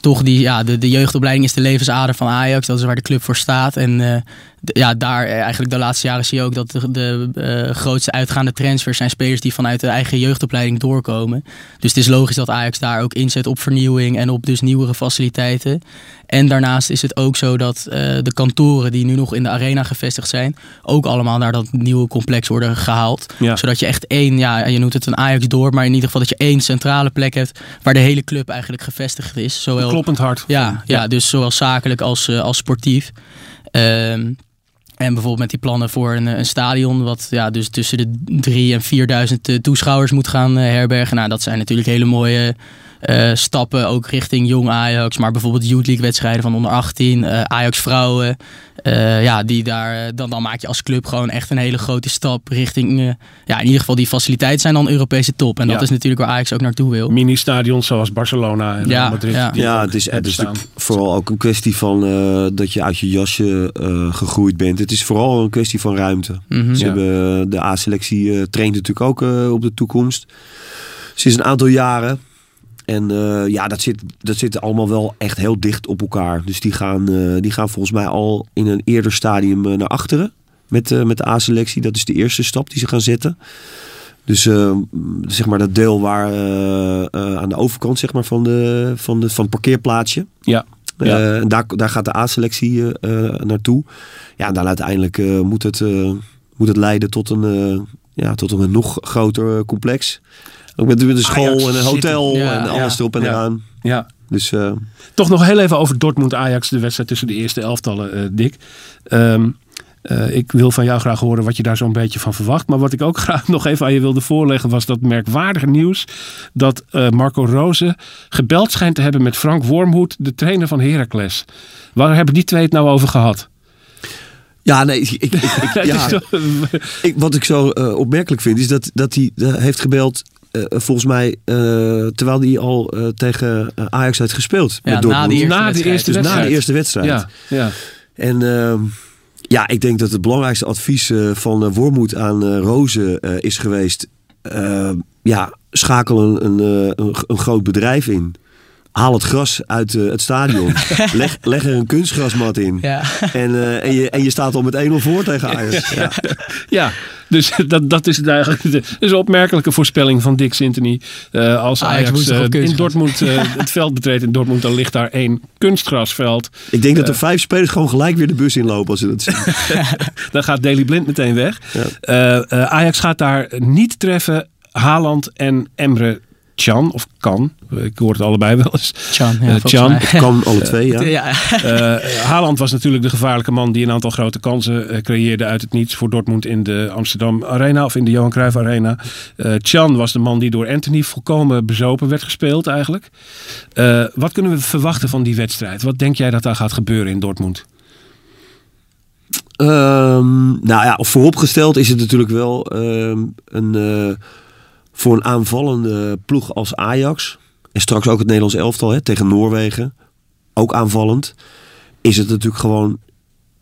toch die, ja, de, de jeugdopleiding is de levensader van Ajax. Dat is waar de club voor staat. En uh, ja, daar eigenlijk de laatste jaren zie je ook dat de, de uh, grootste uitgaande transfers zijn spelers die vanuit de eigen jeugdopleiding doorkomen. Dus het is logisch dat Ajax daar ook inzet op vernieuwing en op dus nieuwere faciliteiten. En daarnaast is het ook zo dat uh, de kantoren die nu nog in de arena gevestigd zijn, ook allemaal naar dat nieuwe complex worden gehaald. Ja. Zodat je echt één, ja, je noemt het een Ajax door, maar in ieder geval dat je één centrale plek hebt waar de hele club eigenlijk gevestigd is. Zowel, Kloppend hard. ja, ja, dus zowel zakelijk als, uh, als sportief. Um, en bijvoorbeeld met die plannen voor een, een, stadion, wat ja, dus tussen de 3 en 4000 toeschouwers moet gaan uh, herbergen. Nou, dat zijn natuurlijk hele mooie uh, stappen, ook richting jong Ajax. Maar bijvoorbeeld Youth League wedstrijden van onder 18, uh, Ajax vrouwen. Uh, ja, die daar, dan, dan maak je als club gewoon echt een hele grote stap richting, ja, in ieder geval die faciliteiten zijn dan Europese top. En dat Ja. is natuurlijk waar Ajax ook naartoe wil. Mini-stadions zoals Barcelona en Ja, Madrid. ja. Ja, het is, het is vooral ook een kwestie van eh, dat je uit je jasje eh, gegroeid bent. Het is vooral een kwestie van ruimte. Mhm. Ze Ja. hebben, de A-selectie eh, traint natuurlijk ook eh, op de toekomst. Sinds een aantal jaren. En eh, ja, dat zit, dat zit allemaal wel echt heel dicht op elkaar. Dus die gaan, eh, die gaan volgens mij al in een eerder stadium eh, naar achteren. Met, met de A-selectie. Dat is de eerste stap die ze gaan zetten. Dus zeg maar dat deel waar aan de overkant zeg maar, van, de, van, de, van het parkeerplaatsje. Ja. Daar, daar gaat de A-selectie naartoe. Ja, en dan uiteindelijk moet, het, moet het leiden tot een, ja, tot een nog groter complex. Ook met, met een school Ajax en een hotel. Ja, en alles erop en eraan. ja. Dus eh, Toch nog heel even over Dortmund-Ajax, de wedstrijd tussen de eerste elftallen, eh Dick. Ehm, eh, ik wil van jou graag horen wat je daar zo'n beetje van verwacht. Maar wat ik ook [LAUGHS] graag nog even aan je wilde voorleggen was dat merkwaardige nieuws. Dat Marco Rose gebeld schijnt te hebben met Frank Wormhoed, de trainer van Heracles. Waar hebben die twee het nou over gehad? ja, nee, ik, ik, ik- [LAUGHS] ja, zo- ik, wat ik zo opmerkelijk vind is dat, dat hij heeft gebeld. Eh, volgens mij eh, terwijl hij al eh, tegen Ajax heeft gespeeld. Ja, met na Dortmund. de eerste Na de wedstrijd. eerste dus na wedstrijd. de eerste wedstrijd. ja, ja. En ehm, ja, ik denk dat het belangrijkste advies van uh, Wormoed aan uh, Rozen uh, is geweest. Uh, ja, schakel een, een, een, een, groot bedrijf in. Haal het gras uit uh, het stadion. [LAUGHS] leg, leg, er een kunstgrasmat in. Ja. En, en, je, en je staat al met 1-0 voor tegen Ajax. [LAUGHS] Ja, ja. Dus [LAUGHS] dat, dat is het eigenlijk. [LAUGHS] De, is een opmerkelijke voorspelling van Dick Sintony. Uh, als Ajax, Ajax uh, in Dortmund uh, [LAUGHS] het veld betreedt in Dortmund, dan ligt daar één kunstgrasveld. Ik denk dat er vijf spelers gewoon gelijk weer de bus inlopen als ze dat zien. dan gaat Daley Blind meteen weg. Ja. Uh, Ajax gaat daar niet treffen. Haaland en Emre Can, of kan. Ik hoor het allebei wel eens. Can, ja, uh, Can. kan alle [LAUGHS] twee, ja. ja. Uh, Haaland was natuurlijk de gevaarlijke man die een aantal grote kansen uh, creëerde uit het niets voor Dortmund in de Amsterdam Arena of in de Johan Cruijff Arena. Uh, Can was de man die door Anthony volkomen bezopen werd gespeeld eigenlijk. Uh, wat kunnen we verwachten van die wedstrijd? Wat denk jij dat daar gaat gebeuren in Dortmund? Um, nou ja, vooropgesteld is het natuurlijk wel um, een, uh, voor een aanvallende ploeg als Ajax. En straks ook het Nederlands elftal hè, tegen Noorwegen. Ook aanvallend. Is het natuurlijk gewoon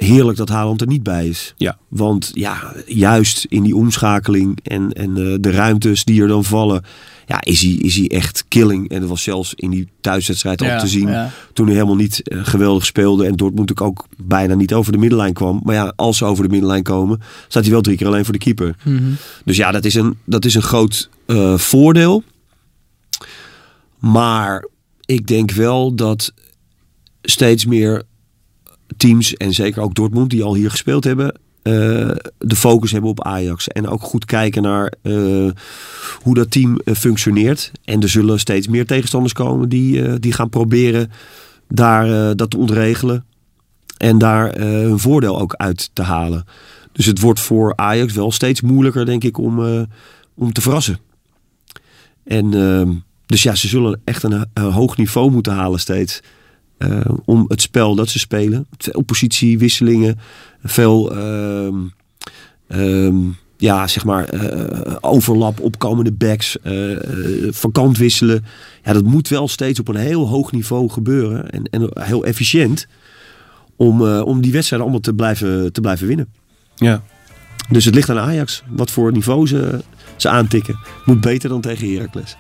heerlijk dat Haaland er niet bij is. Ja. Want ja, juist in die omschakeling en, en uh, de ruimtes die er dan vallen. Ja, is hij, is hij echt killing. En dat was zelfs in die thuiswedstrijd ja, ook te zien. Ja. Toen hij helemaal niet uh, geweldig speelde. En Dortmund ook bijna niet over de middenlijn kwam. Maar ja, als ze over de middenlijn komen, staat hij wel drie keer alleen voor de keeper. Mm -hmm. Dus ja, dat is een, dat is een groot uh, voordeel. Maar ik denk wel dat steeds meer teams, en zeker ook Dortmund, die al hier gespeeld hebben, uh, de focus hebben op Ajax. En ook goed kijken naar uh, hoe dat team uh, functioneert. En er zullen steeds meer tegenstanders komen die, die gaan proberen daar dat te ontregelen. En daar hun voordeel ook uit te halen. Dus het wordt voor Ajax wel steeds moeilijker, denk ik, om, om te verrassen. En ehm, dus ja, ze zullen echt een hoog niveau moeten halen steeds. Uh, om het spel dat ze spelen. Veel positiewisselingen. Veel uh, uh, ja, zeg maar, uh, overlap, opkomende backs. uh, van kant wisselen. Ja, dat moet wel steeds op een heel hoog niveau gebeuren. En, en heel efficiënt. om, eh, om die wedstrijden allemaal te blijven, te blijven winnen. Ja. Dus het ligt aan Ajax. Wat voor niveau ze, ze aantikken. Moet beter dan tegen Heracles.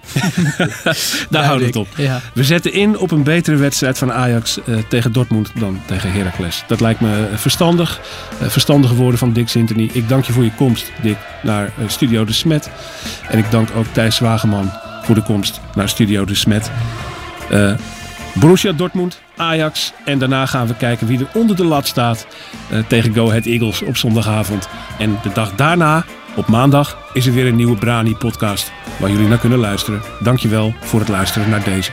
[LAUGHS] Daar houden we het op. Ja. We zetten in op een betere wedstrijd van Ajax eh, tegen Dortmund dan tegen Heracles. Dat lijkt me verstandig. Eh, verstandige woorden van Dick Sintony. Ik dank je voor je komst, Dick, naar eh, Studio De Smet. En ik dank ook Thijs Wageman voor de komst naar Studio De Smet. Eh, Borussia Dortmund, Ajax. En daarna gaan we kijken wie er onder de lat staat eh, tegen Go Ahead Eagles op zondagavond. En de dag daarna, op maandag, is er weer een nieuwe Brani podcast waar jullie naar kunnen luisteren. Dankjewel voor het luisteren naar deze.